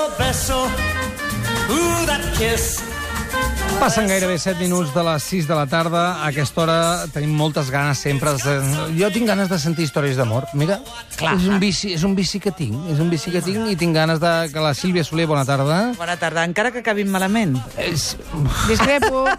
beso, beso. Ooh, that kiss. Passen gairebé 7 minuts de les 6 de la tarda. A aquesta hora tenim moltes ganes sempre. De... Jo tinc ganes de sentir històries d'amor. Mira, Clar. és un, vici, és un vici que tinc. És un vici que tinc i tinc ganes de... Que la Sílvia Soler, bona tarda. Bona tarda, encara que acabin malament. És... Discrepo.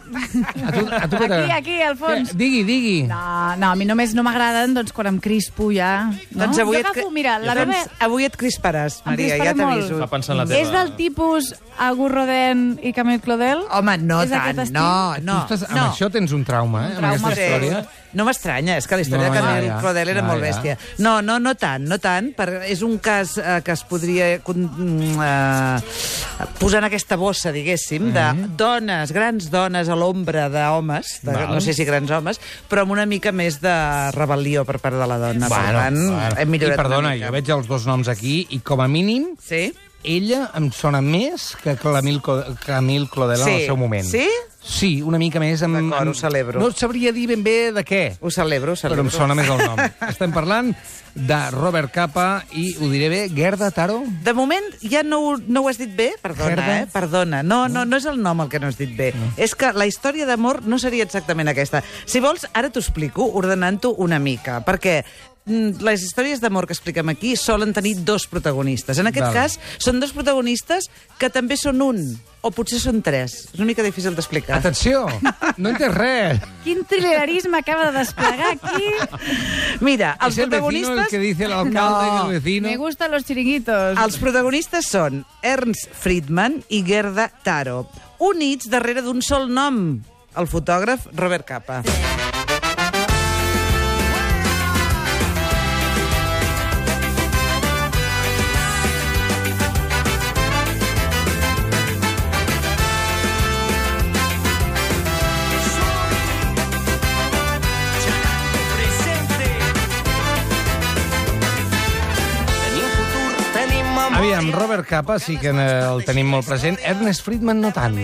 A tu, a tu què Aquí, t'agrada? aquí, al fons. Què? Digui, digui. No, no, a mi només no m'agraden doncs, quan em crispo ja. No? Doncs avui jo et, agafo, mira, la doncs meva... avui et crisparàs, Maria, ja t'aviso. Va pensar en la teva... És del tipus Agur Rodin i Camille Claudel? Home, no És aquest tant, estil? no, no. tu estàs, amb no. això tens un trauma, eh? Un amb aquesta trauma, història. No m'estranya, és que la història No, de ja, Camille ja. Claudel era Ja, molt ja. bèstia. No, no, no tant, no tant. Per, és un cas eh, que es podria con- mm, eh, posar en aquesta bossa, diguéssim, de dones, grans dones a l'ombra d'homes, no sé si grans homes, però amb una mica més de rebel·lió per part de la dona. per tant, hem I millorat perdona, una mica. jo veig els dos noms aquí i com a mínim Sí? Ella em sona més que Camille, Co- Camille Claudel en Sí. el seu moment. Sí? Sí, una mica més. Amb, D'acord, amb... ho celebro. No sabria dir ben bé de què, Ho celebro, ho però celebro. em sona més el nom. Estem parlant de Robert Capa i, ho diré bé, Gerda Taro? De moment ja no, ho- no ho has dit bé, perdona, Gerda? eh? Perdona. No, no, no és el nom el que no has dit bé. És que la història d'amor no seria exactament aquesta. Si vols, ara t'ho explico ordenant-ho una mica, perquè les històries d'amor que expliquem aquí solen tenir dos protagonistes. En aquest Val. cas, són dos protagonistes que també són un, o potser són tres. És una mica difícil d'explicar. Atenció, no entès res. Quin trilerisme acaba de desplegar aquí. Mira, els el protagonistes... el que dice el alcalde No. el vecino. Me gustan los chiringuitos. Els protagonistes són Ernst Friedman i Gerda Taro, units darrere d'un sol nom, el fotògraf Robert Capa. presente. Aviam, Robert Capa sí que eh, el tenim molt present. Ernest Friedman no tant.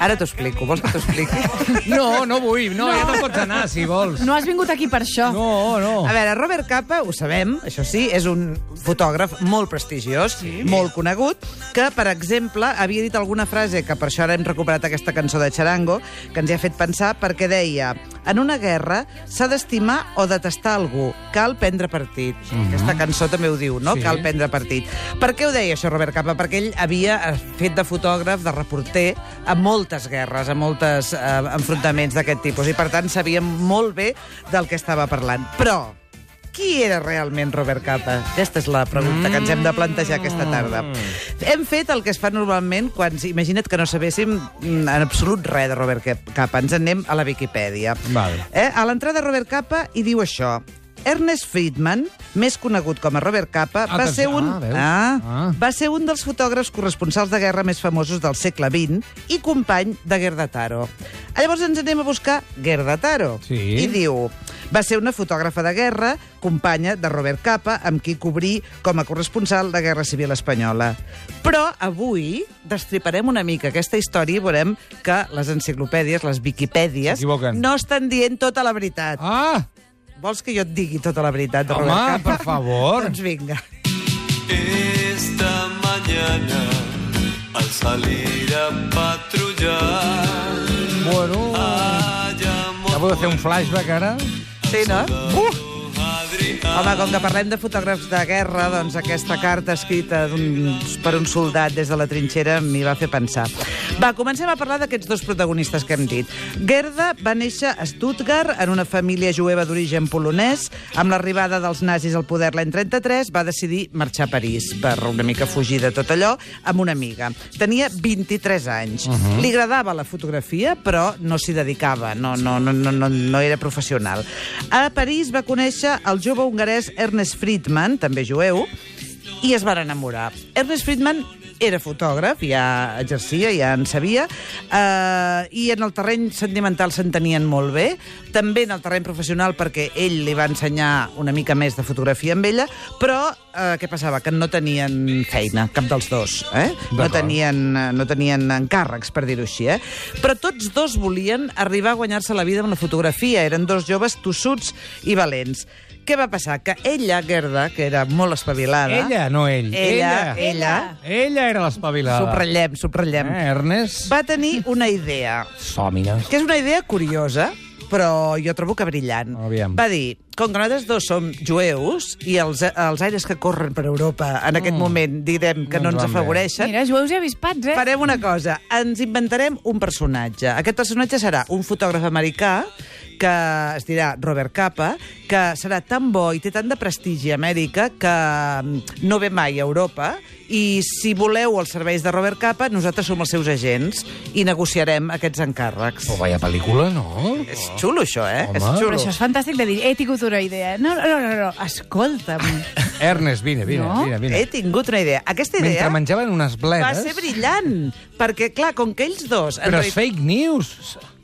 Ara t'ho explico, vols que t'ho expliqui? No, no vull. No, ja te'n pots anar, si vols. No has vingut aquí per això. No, no. A veure, Robert Capa, ho sabem, això sí, és un fotògraf molt prestigiós, sí. molt conegut, que, per exemple, havia dit alguna frase, que per això ara hem recuperat aquesta cançó de Charango, que ens hi ha fet pensar, perquè deia en una guerra s'ha d'estimar o detestar algú, cal prendre partit. Mm -hmm. Aquesta cançó també ho diu, no? Sí. Cal prendre partit. Per què ho deia això, Robert Capa? Perquè ell havia eh, fet de fotògraf, de reporter, a moltes guerres, a moltes eh, enfrontaments d'aquest tipus, i per tant sabia molt bé del que estava parlant. Però, qui era realment Robert Capa? Aquesta és la pregunta que ens hem de plantejar aquesta tarda. Hem fet el que es fa normalment quan... Imagina't que no sabéssim mm, en absolut res de Robert Capa. Ens en anem a la Viquipèdia. Val. Eh? A l'entrada Robert Capa hi diu això. Ernest Friedman, més conegut com a Robert Capa, va Atenció. ser, un, Ah, veus? ah, Ah. va ser un dels fotògrafs corresponsals de guerra més famosos del segle XX i company de Gerda Taro. Llavors ens anem a buscar Gerda Taro. Sí. I diu... Va ser una fotògrafa de guerra, companya de Robert Capa, amb qui cobrí com a corresponsal de Guerra Civil Espanyola. Però avui destriparem una mica aquesta història i veurem que les enciclopèdies, les Viquipèdies, no estan dient tota la veritat. Ah, Vols que jo et digui tota la veritat de Home, Robert Capa? per favor. Doncs vinga. Esta mañana, al salir a patrullar, bueno... Ja podeu fer un flashback, ara? Sí, no? Uh! Home, com que parlem de fotògrafs de guerra, doncs aquesta carta escrita un, per un soldat des de la trinxera m'hi va fer pensar. Va, comencem a parlar d'aquests dos protagonistes que hem dit. Gerda va néixer a Stuttgart en una família jueva d'origen polonès. Amb l'arribada dels nazis al poder l'any 33 va decidir marxar a París per una mica fugir de tot allò amb una amiga. Tenia 23 anys. Uh -huh. Li agradava la fotografia, però no s'hi dedicava, no, no, no, no, no, no era professional. A París va conèixer el jove hongarès Ernest Friedman, també jueu, i es van enamorar. Ernest Friedman era fotògraf, ja exercia, ja en sabia, eh, i en el terreny sentimental s'entenien molt bé, també en el terreny professional perquè ell li va ensenyar una mica més de fotografia amb ella, però eh, què passava? Que no tenien feina, cap dels dos. Eh? No, tenien, no tenien encàrrecs, per dir-ho així. Eh? Però tots dos volien arribar a guanyar-se la vida amb la fotografia. Eren dos joves tossuts i valents. Què va passar? Que ella, Gerda, que era molt espavilada... Ella, no ell. Ella, ella, Ella era l'espavilada. subratllem, subratllem, Eh, Ernest? va tenir una idea, Sòmines. que és una idea curiosa, però jo trobo que brillant. Aviam. Va dir, com que nosaltres dos som jueus i els, els aires que corren per Europa en aquest moment, direm que No no ens ens afavoreixen, Mira, jueus i avispats, eh? Farem una cosa, ens inventarem un personatge. Aquest personatge serà un fotògraf americà que es dirà Robert Capa, que serà tan bo i té tant de prestigi a Amèrica que mm, no ve mai a Europa i si voleu els serveis de Robert Capa, nosaltres som els seus agents i negociarem aquests encàrrecs. Però vaya pel·lícula, no? És xulo, això, eh? Home. És Però xulo. això és fantàstic de dir, he tingut una idea. No, no, no, no, escolta'm. Ernest, vine, vine, No? vine, vine. He tingut una idea. Aquesta idea Mentre menjaven unes bledes... va ser brillant, perquè, clar, com que ells dos... Però és fake news.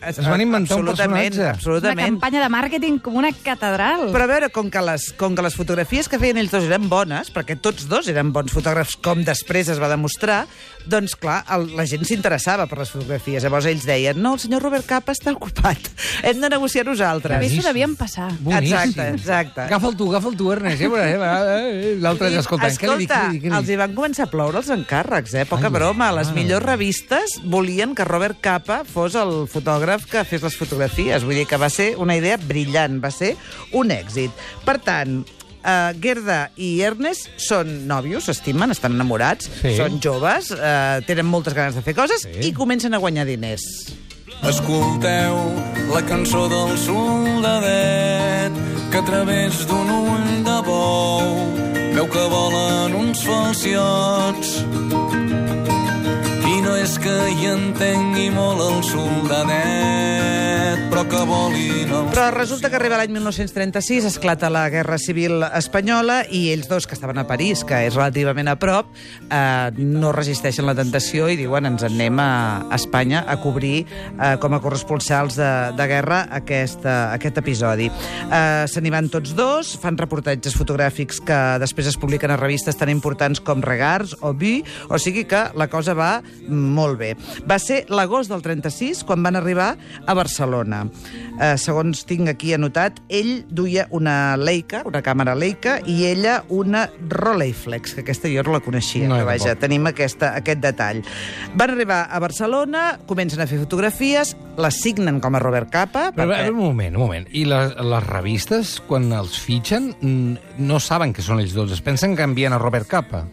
Es van inventar un Absolutament, personatge. Una Absolutament. campanya de màrqueting com una catedral. Però a veure, com que, les, com que les fotografies que feien ells dos eren bones, perquè tots dos eren bons fotògrafs, com després es va demostrar, doncs, clar, el, la gent s'interessava per les fotografies. Llavors ells deien, no, el senyor Robert Capa està ocupat, hem de negociar També nosaltres. s'ho devien passar. Boníssim. Exacte, exacte. Agafa'l tu, agafa'l tu, Ernest. Eh, va, eh, L'altre ja escoltant. Què li dic, Escolta, què li dic, què li els dic? hi van començar a ploure els encàrrecs, eh? Poca Ai, broma. Les mare. millors revistes volien que Robert Capa fos el fotògraf que fes les fotografies. Vull dir que va ser una idea brillant, va ser un èxit. Per tant, Uh, Gerda i Ernest són nòvios, s'estimen, estan enamorats, Sí. són joves, uh, tenen moltes ganes de fer coses Sí. i comencen a guanyar diners. Escolteu la cançó del soldadet que a través d'un ull de bou veu que volen uns falciots no és que hi entengui molt el soldadet però que volin els Però resulta que arriba l'any 1936, esclata la Guerra Civil Espanyola i ells dos, que estaven a París, que és relativament a prop, eh, no resisteixen la tentació i diuen ens en anem a Espanya a cobrir eh, com a corresponsals de, de guerra aquest, eh, aquest episodi. Eh, Se n'hi van tots dos, fan reportatges fotogràfics que després es publiquen a revistes tan importants com Regars o Vi, o sigui que la cosa va molt bé. Va ser l'agost del 36 quan van arribar a Barcelona. Eh, segons tinc aquí anotat, ell duia una Leica, una càmera Leica, i ella una Rolleiflex, que aquesta jo no la coneixia, No, jo vaja, tampoc. tenim aquesta, aquest detall. Van arribar a Barcelona, comencen a fer fotografies, les signen com a Robert Capa, Però, perquè... un moment, un moment. I les, les revistes, quan els fitxen, no saben que són ells dos. Es pensen que envien a Robert Capa.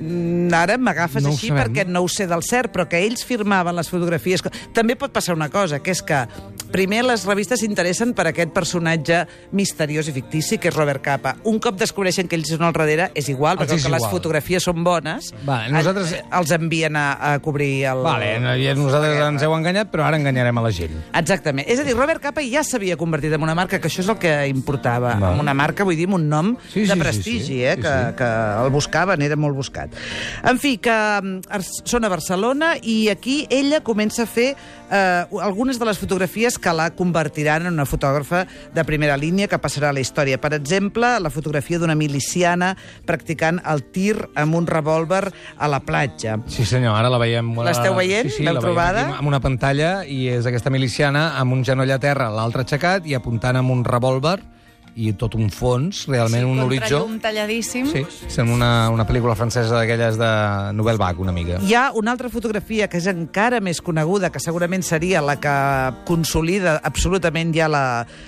Mm, Ara m'agafes No així perquè no ho sé del cert, però que ells firmaven les fotografies... També pot passar una cosa, que és que primer les revistes s'interessen per aquest personatge misteriós i fictici, que és Robert Capa. Un cop descobreixen que ells són al darrere, és igual, Els perquè és com que les igual. fotografies són bones, Vale, nosaltres- el- els envien a, a cobrir el... Vale, no, i nosaltres ens heu enganyat, però ara enganyarem a la gent. Exactament. És a dir, Robert Capa ja s'havia convertit en una marca, que això és el que importava. Val. En una marca, vull dir, amb un nom Sí, sí, de sí, prestigi, sí. eh? Sí, que, sí. que el buscaven, era molt buscat. En fi, que mm, són a Barcelona i aquí ella comença a fer eh, algunes de les fotografies que la convertiran en una fotògrafa de primera línia que passarà a la història. Per exemple, la fotografia d'una miliciana practicant el tir amb un revòlver a la platja. Sí, senyor, ara la veiem... L'esteu veient? Sí, sí, L'heu la veiem trobada? aquí amb una pantalla i és aquesta miliciana amb un genoll a terra, l'altre aixecat i apuntant amb un revòlver i tot un fons, realment un horitzó. Contrallum talladíssim. Sí, sembla una, una pel·lícula francesa d'aquelles de Nouvelle Vague, una mica. Hi ha una altra fotografia que és encara més coneguda, que segurament seria la que consolida absolutament ja la,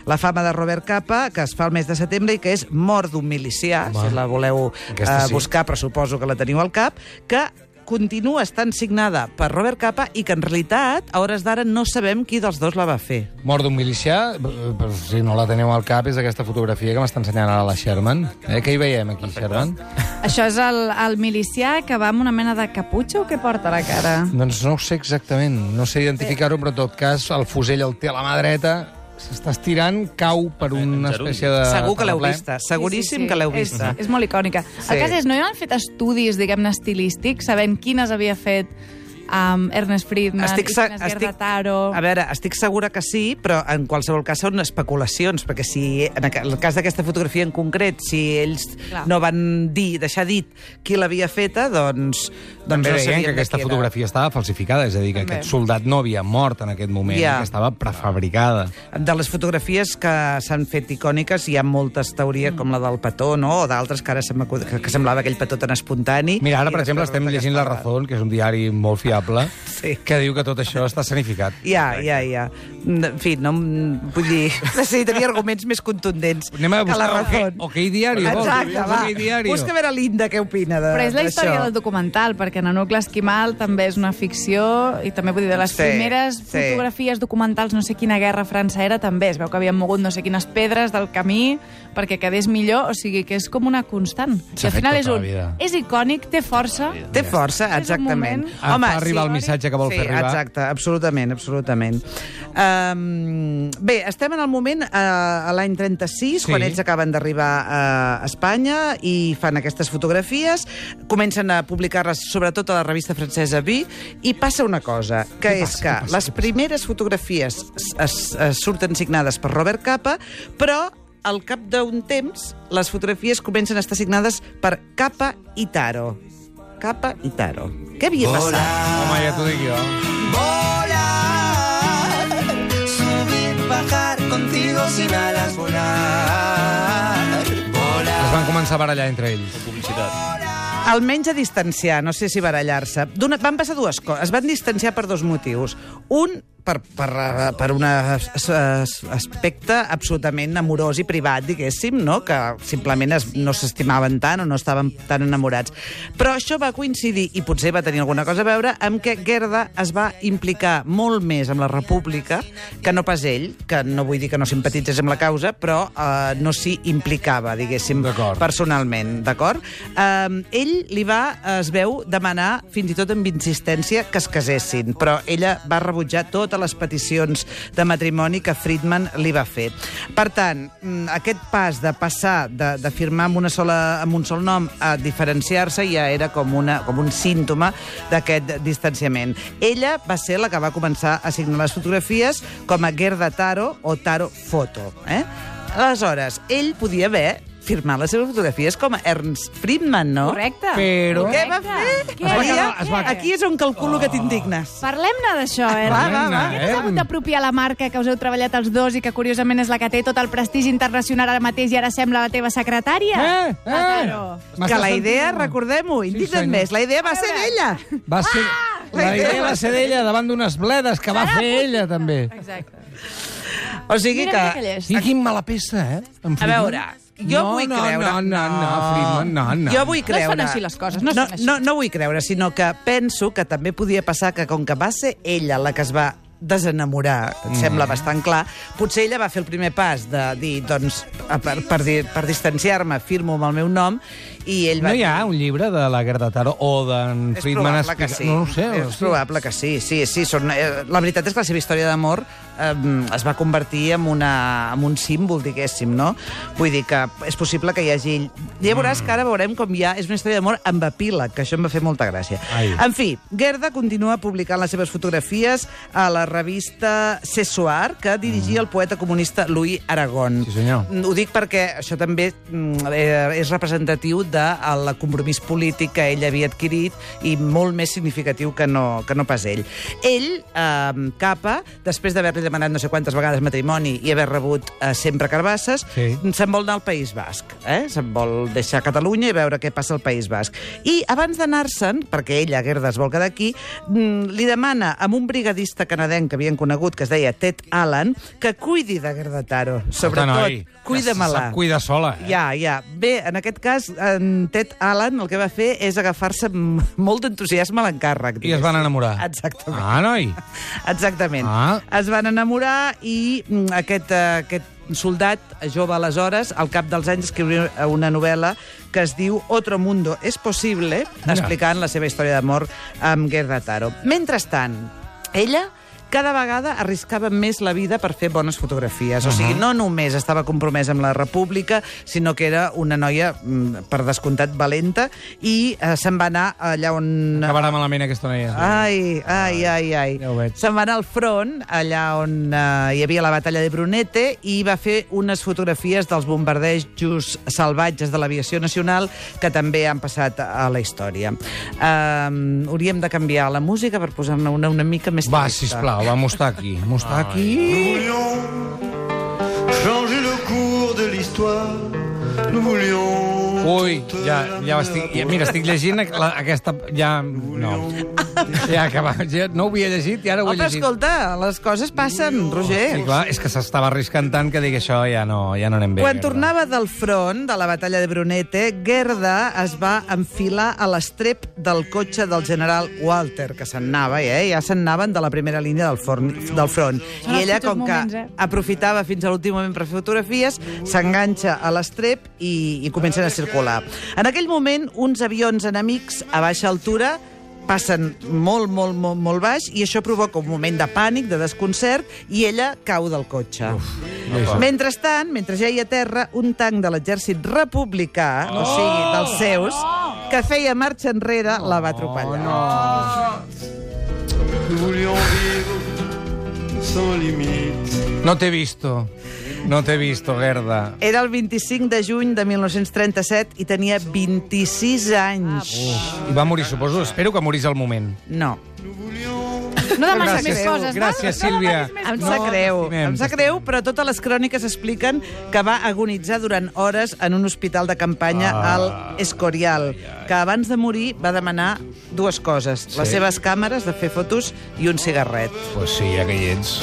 la fama de Robert Capa, que es fa el mes de setembre i que és Mort d'un milicià, Home, si la voleu aquesta eh, sí. buscar, però suposo que la teniu al cap, que continua estant signada per Robert Capa i que en realitat, a hores d'ara, no sabem qui dels dos la va fer. Mort d'un milicià, però si no la teniu al cap, és aquesta fotografia que m'està ensenyant ara la Sherman. Eh, què hi veiem aquí, Sherman? Això és el, el milicià que va amb una mena de caputxa o què porta a la cara? Doncs no ho sé exactament, no sé identificar-ho, però en tot cas el fusell el té a la mà dreta, s'està estirant, cau per una espècie de... Segur que l'heu vista, seguríssim Sí, sí, sí. que l'heu És- vista. És, molt icònica. Sí. El cas és, no hi han fet estudis, diguem-ne, estilístics, sabent quines havia fet amb Ernest Friedman, Estic, se- Ignaz estic, Gerda-Taro... a veure, estic segura que sí, però en qualsevol cas són especulacions, perquè si en el cas d'aquesta fotografia en concret, si ells Clar. no van dir, deixar dit qui l'havia feta, doncs, doncs També no deien que aquesta fotografia estava falsificada, és a dir, que També. aquest soldat no havia mort en aquest moment, Ja. que estava prefabricada. De les fotografies que s'han fet icòniques hi ha moltes teories, com la del petó, no? o d'altres que ara se m'acut- que, que semblava aquell petó tan espontani. Mira, ara, I per exemple, estem llegint La Razón, que és un diari molt fiable, Sí. que diu que tot això està escenificat. Ja, ja, ja. En fi, no, vull dir, necessitaria arguments més contundents Anem a que la raó. ok, ok diari, vols? Exacte, va. diari. Busca a veure l'Inda què opina de- Però és la història del documental, perquè Nanuc l'Esquimal també és una ficció i també vull dir, de les Sí, primeres sí. fotografies documentals, no sé quina guerra França era, també es veu que havien mogut no sé quines pedres del camí perquè quedés millor, o sigui que és com una constant. I al final és tota la un... És icònic, té força, Té força, És exactament. moment- fa arribar el missatge que vol sí, fer arribar. exacte, absolutament, absolutament. Um, bé, estem en el moment, uh, a l'any 36, Sí. quan ells acaben d'arribar a Espanya i fan aquestes fotografies, comencen a publicar-les sobretot a la revista francesa Vi, i passa una cosa, que Què és passa, que passa, les passa? primeres fotografies es, es, es surten signades per Robert Capa, però al cap d'un temps les fotografies comencen a estar signades per Capa i Taro. Capa i Taro. Què havia passat? Home, ja t'ho dic jo. Volar, subir, bajar contigo sin alas, volar, volar. Es van començar a barallar entre ells. Almenys a distanciar, no sé si barallar-se. Van passar dues coses. Es van distanciar per dos motius. Un, per, per, eh, per un as- as- aspecte absolutament amorós i privat, diguéssim, no? que simplement es, no s'estimaven tant o no estaven tan enamorats. Però això va coincidir, i potser va tenir alguna cosa a veure, amb que Gerda es va implicar molt més amb la República que no pas ell, que no vull dir que no simpatitzés amb la causa, però eh, no s'hi implicava, diguéssim, personalment, d'acord? Um, ell li va, es veu, demanar, fins i tot amb insistència, que es casessin, però ella va rebutjar totes les peticions de matrimoni que Friedman li va fer. Per tant, mm, aquest pas de passar de, de firmar amb, una sola, amb un sol nom a diferenciar-se ja era com, una, com un símptoma d'aquest distanciament. Ella va ser la que va començar a signar les fotografies com a Gerda Taro o Taro Foto. Eh? Aleshores, ell podia haver firmat les seves fotografies com a Ernst Friedman, no? correcte. Però- Què va fer? Què? Es va Maria, quedar- es va- aquí és on calculo que t'indignes. Parlem-ne d'això, eh? Va, va, va. Què t'has hagut d'apropiar la marca que us heu treballat els dos i que curiosament és la que té tot el prestigi internacional ara mateix i ara sembla la teva secretària? Eh, eh. Que la idea, recordem-ho, indigna't senyor. més, la idea va ser d'ella. Va ser... La La idea va ser d'ella davant d'unes bledes que va fer ella, també. Exacte. O sigui Mira, mira que... que. I quin mala peça, eh? A veure, jo no, vull no, creure... No, no, no, Friedman, no, no. Jo vull No es fan creure... així les coses, no no, així. no, no vull creure, sinó que penso que també podia passar que com que va ser ella la que es va desenamorar, em sembla bastant clar, potser ella va fer el primer pas de dir, doncs, per, per, dir- per distanciar-me, firmo amb el meu nom, i ell va... No hi ha un llibre de la Gerda Taro o d'en És Friedman probable que explica- sí. No ho sé. És probable que sí, sí, sí. Són, eh, la veritat és que la seva història d'amor eh, es va convertir en, una, en un símbol, diguéssim, no? Vull dir que és possible que hi hagi... Ja veuràs Mm. que ara veurem com hi ha... És una història d'amor amb epíleg, que això em va fer molta gràcia. Ai. En fi, Gerda continua publicant les seves fotografies a la revista Sessoir, que dirigia el poeta comunista Louis Aragón. Mm. Sí, senyor. Mm, Ho dic perquè això també mm, eh, és representatiu de el compromís polític que ell havia adquirit i molt més significatiu que no, que no pas ell. Ell, eh, Capa, després d'haver-li demanat no sé quantes vegades matrimoni i haver rebut eh, sempre carbasses, Sí. se'n vol anar al País Basc. Eh? Se'n vol deixar Catalunya i veure què passa al País Basc. I abans d'anar-se'n, perquè ella, Gerda, es vol quedar aquí, mm, li demana amb un brigadista canadenc que havien conegut, que es deia Ted Allen, que cuidi de Gerda Taro. Sobretot, cuida-me-la. Sap cuidar sola, eh? Ja, ja. Bé, en aquest cas, en Ted Allen el que va fer és agafar-se amb molt d'entusiasme a l'encàrrec. I es van enamorar. Exactament. Ah, noi. Exactament. Ah. Es van enamorar i mm, aquest, eh, aquest soldat jove aleshores, al cap dels anys, escriu una novel·la que es diu Otro mundo es posible, explicant la seva història d'amor amb Gerda Taro. Mentrestant, ella cada vegada arriscava més la vida per fer bones fotografies. O sigui, no només estava compromesa amb la República, sinó que era una noia, mm, per descomptat, valenta, i eh, se'n va anar allà on... Acabarà malament aquesta noia. Ai, ai, ai, ai. Ja ho veig. Se'n va anar al front, allà on eh, hi havia la batalla de Brunete, i va fer unes fotografies dels bombardejos salvatges de l'aviació nacional que també han passat a la història. Um, hauríem de canviar la música per posar-ne una una mica més Va, sisplau, està aquí. Nous voulions changer le cours de l'histoire. Nous voulions. Ui, ja, ja estic... Ja, mira, estic llegint la, aquesta... Ja... No. Ja, que va, ja, no ho havia llegit i ara ho he Home, llegit. escolta, les coses passen, Roger. Sí, clar, és que s'estava arriscant tant que dic això ja no, ja no anem bé. Quan Gerda. tornava del front de la batalla de Brunete, Gerda es va enfilar a l'estrep del cotxe del general Walter, que se'n anava, eh? ja se'n anaven de la primera línia del, forn, del front. Són I ella, com que moments, eh? aprofitava fins a l'últim moment per fer fotografies, s'enganxa a l'estrep i, i comencen a circular. En aquell moment, uns avions enemics a baixa altura passen molt, molt, molt, molt baix i això provoca un moment de pànic, de desconcert, i ella cau del cotxe. Uf, Mentrestant, mentre ja hi a terra, un tanc de l'exèrcit republicà, o sigui, dels seus, que feia marxa enrere, la va atropellar. Nous voulions vivre sans limite. No t'he visto. No t'he visto, Gerda. Era el 25 de juny de 1937 i tenia 26 anys. I va morir, suposo. Espero que morís al moment. No. No demanis Gràcies, més coses, gràcies, no? Sílvia. No Em No, sap greu, t'estimem, em sap greu, però totes les cròniques expliquen que va agonitzar durant hores en un hospital de campanya Ah. al Escorial, que abans de morir va demanar dues coses, les Sí. seves càmeres de fer fotos i un cigarret. Pues sí, ja que hi ets.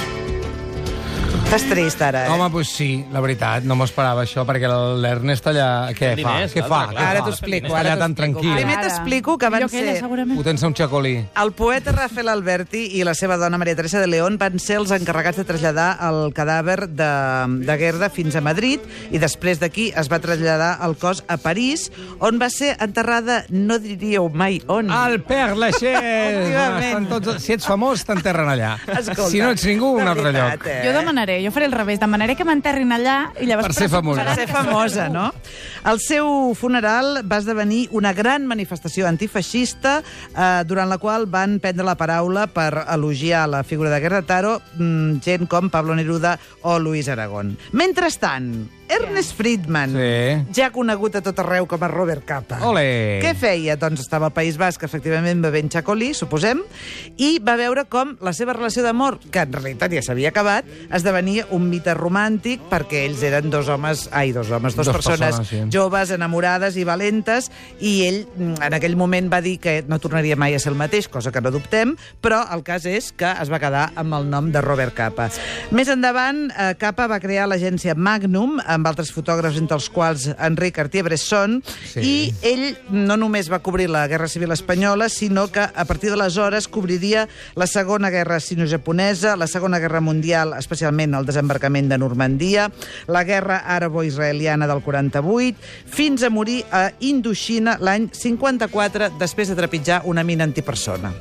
Estàs trist, ara, eh? Home, pues sí, la veritat, no m'ho esperava això, perquè l'Ernest allà... Què fa? diners, Què fa? clar. Ara t'ho explico, Està ara allà t'ho tan explico. tranquil. Primer t'explico que van ser... Potença un xacolí. El poeta Rafael Alberti i la seva dona Maria Teresa de León van ser els encarregats de traslladar el cadàver de, de Gerda fins a Madrid i després d'aquí es va traslladar el cos a París, on va ser enterrada, no diríeu mai on. Al Père Lachaise! Tots, si ets famós, t'enterren allà. Escolta, si no ets ningú, un altre veritat, lloc. Eh? Jo demanaré, jo faré el revés, demanaré que m'enterrin allà i llavors... Per ser famosa. Per ser famosa, no? El seu funeral va esdevenir una gran manifestació antifeixista eh, durant la qual van prendre la paraula per elogiar la figura de Gerda Taro mm, gent com Pablo Neruda o Luis Aragón. Mentrestant, Ernest Friedman, Sí. ja conegut a tot arreu com a Robert Capa. Ole! Què feia? Doncs estava al País Basc, efectivament, bevent xacolí, suposem, i va veure com la seva relació d'amor, que en realitat ja s'havia acabat, esdevenia un mite romàntic perquè ells eren dos homes, ai, dos homes, dos, Dos persones, persones, sí. joves, enamorades i valentes, i ell mm, en aquell moment va dir que no tornaria mai a ser el mateix, cosa que no dubtem, però el cas és que es va quedar amb el nom de Robert Capa. Més endavant, eh, Capa va crear l'agència Magnum, amb altres fotògrafs, entre els quals Enric Cartier-Bresson, Sí. i ell no només va cobrir la Guerra Civil Espanyola, sinó que a partir d'aleshores cobriria la Segona Guerra Sino-Japonesa, la Segona Guerra Mundial, especialment el desembarcament de Normandia, la Guerra Àrabo-Israeliana del 48, fins a morir a Indoxina l'any 54, després de trepitjar una mina antipersona.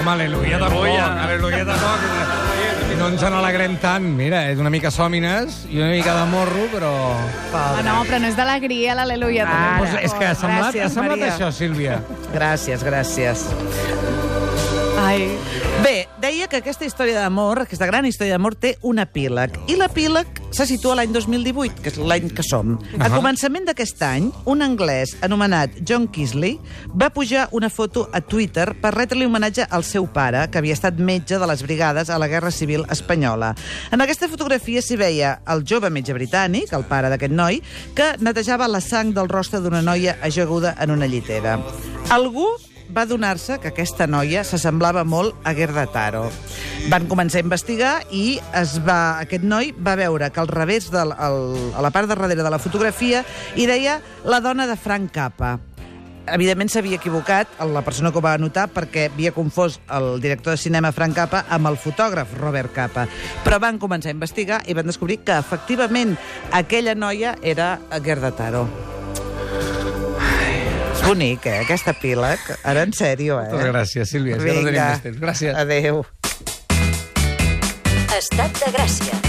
Home, aleluia tampoc, aleluia tampoc. I no ens n'alegrem tant. Mira, és una mica sòmines i una mica de morro, però... Ah, no, però no és d'alegria, l'al·leluia. Ara. també. Pues és que ha semblat, Gràcies, ha semblat Maria. això, Sílvia. Gràcies, gràcies. Ai, Bé, deia que aquesta història d'amor, aquesta gran història d'amor, té un epíleg. I l'epíleg se situa l'any 2018, que és l'any que som. A començament d'aquest any, un anglès anomenat John Kisley va pujar una foto a Twitter per retre-li homenatge al seu pare, que havia estat metge de les brigades a la Guerra Civil Espanyola. En aquesta fotografia s'hi veia el jove metge britànic, el pare d'aquest noi, que netejava la sang del rostre d'una noia ajaguda en una llitera. Algú va adonar-se que aquesta noia s'assemblava molt a Gerda Taro. Van començar a investigar i es va, aquest noi va veure que al revés, del, al, a la part de darrere de la fotografia, hi deia la dona de Frank Cappa. Evidentment s'havia equivocat la persona que ho va anotar perquè havia confós el director de cinema Frank Cappa amb el fotògraf Robert Cappa. Però van començar a investigar i van descobrir que efectivament aquella noia era Gerda Taro. Bonic, eh, aquesta pila. Ara en sèrio, eh? Moltes gràcies, Sílvia. Ja no tenim Vinga. més temps. Gràcies. Adéu. Estat de Gràcia.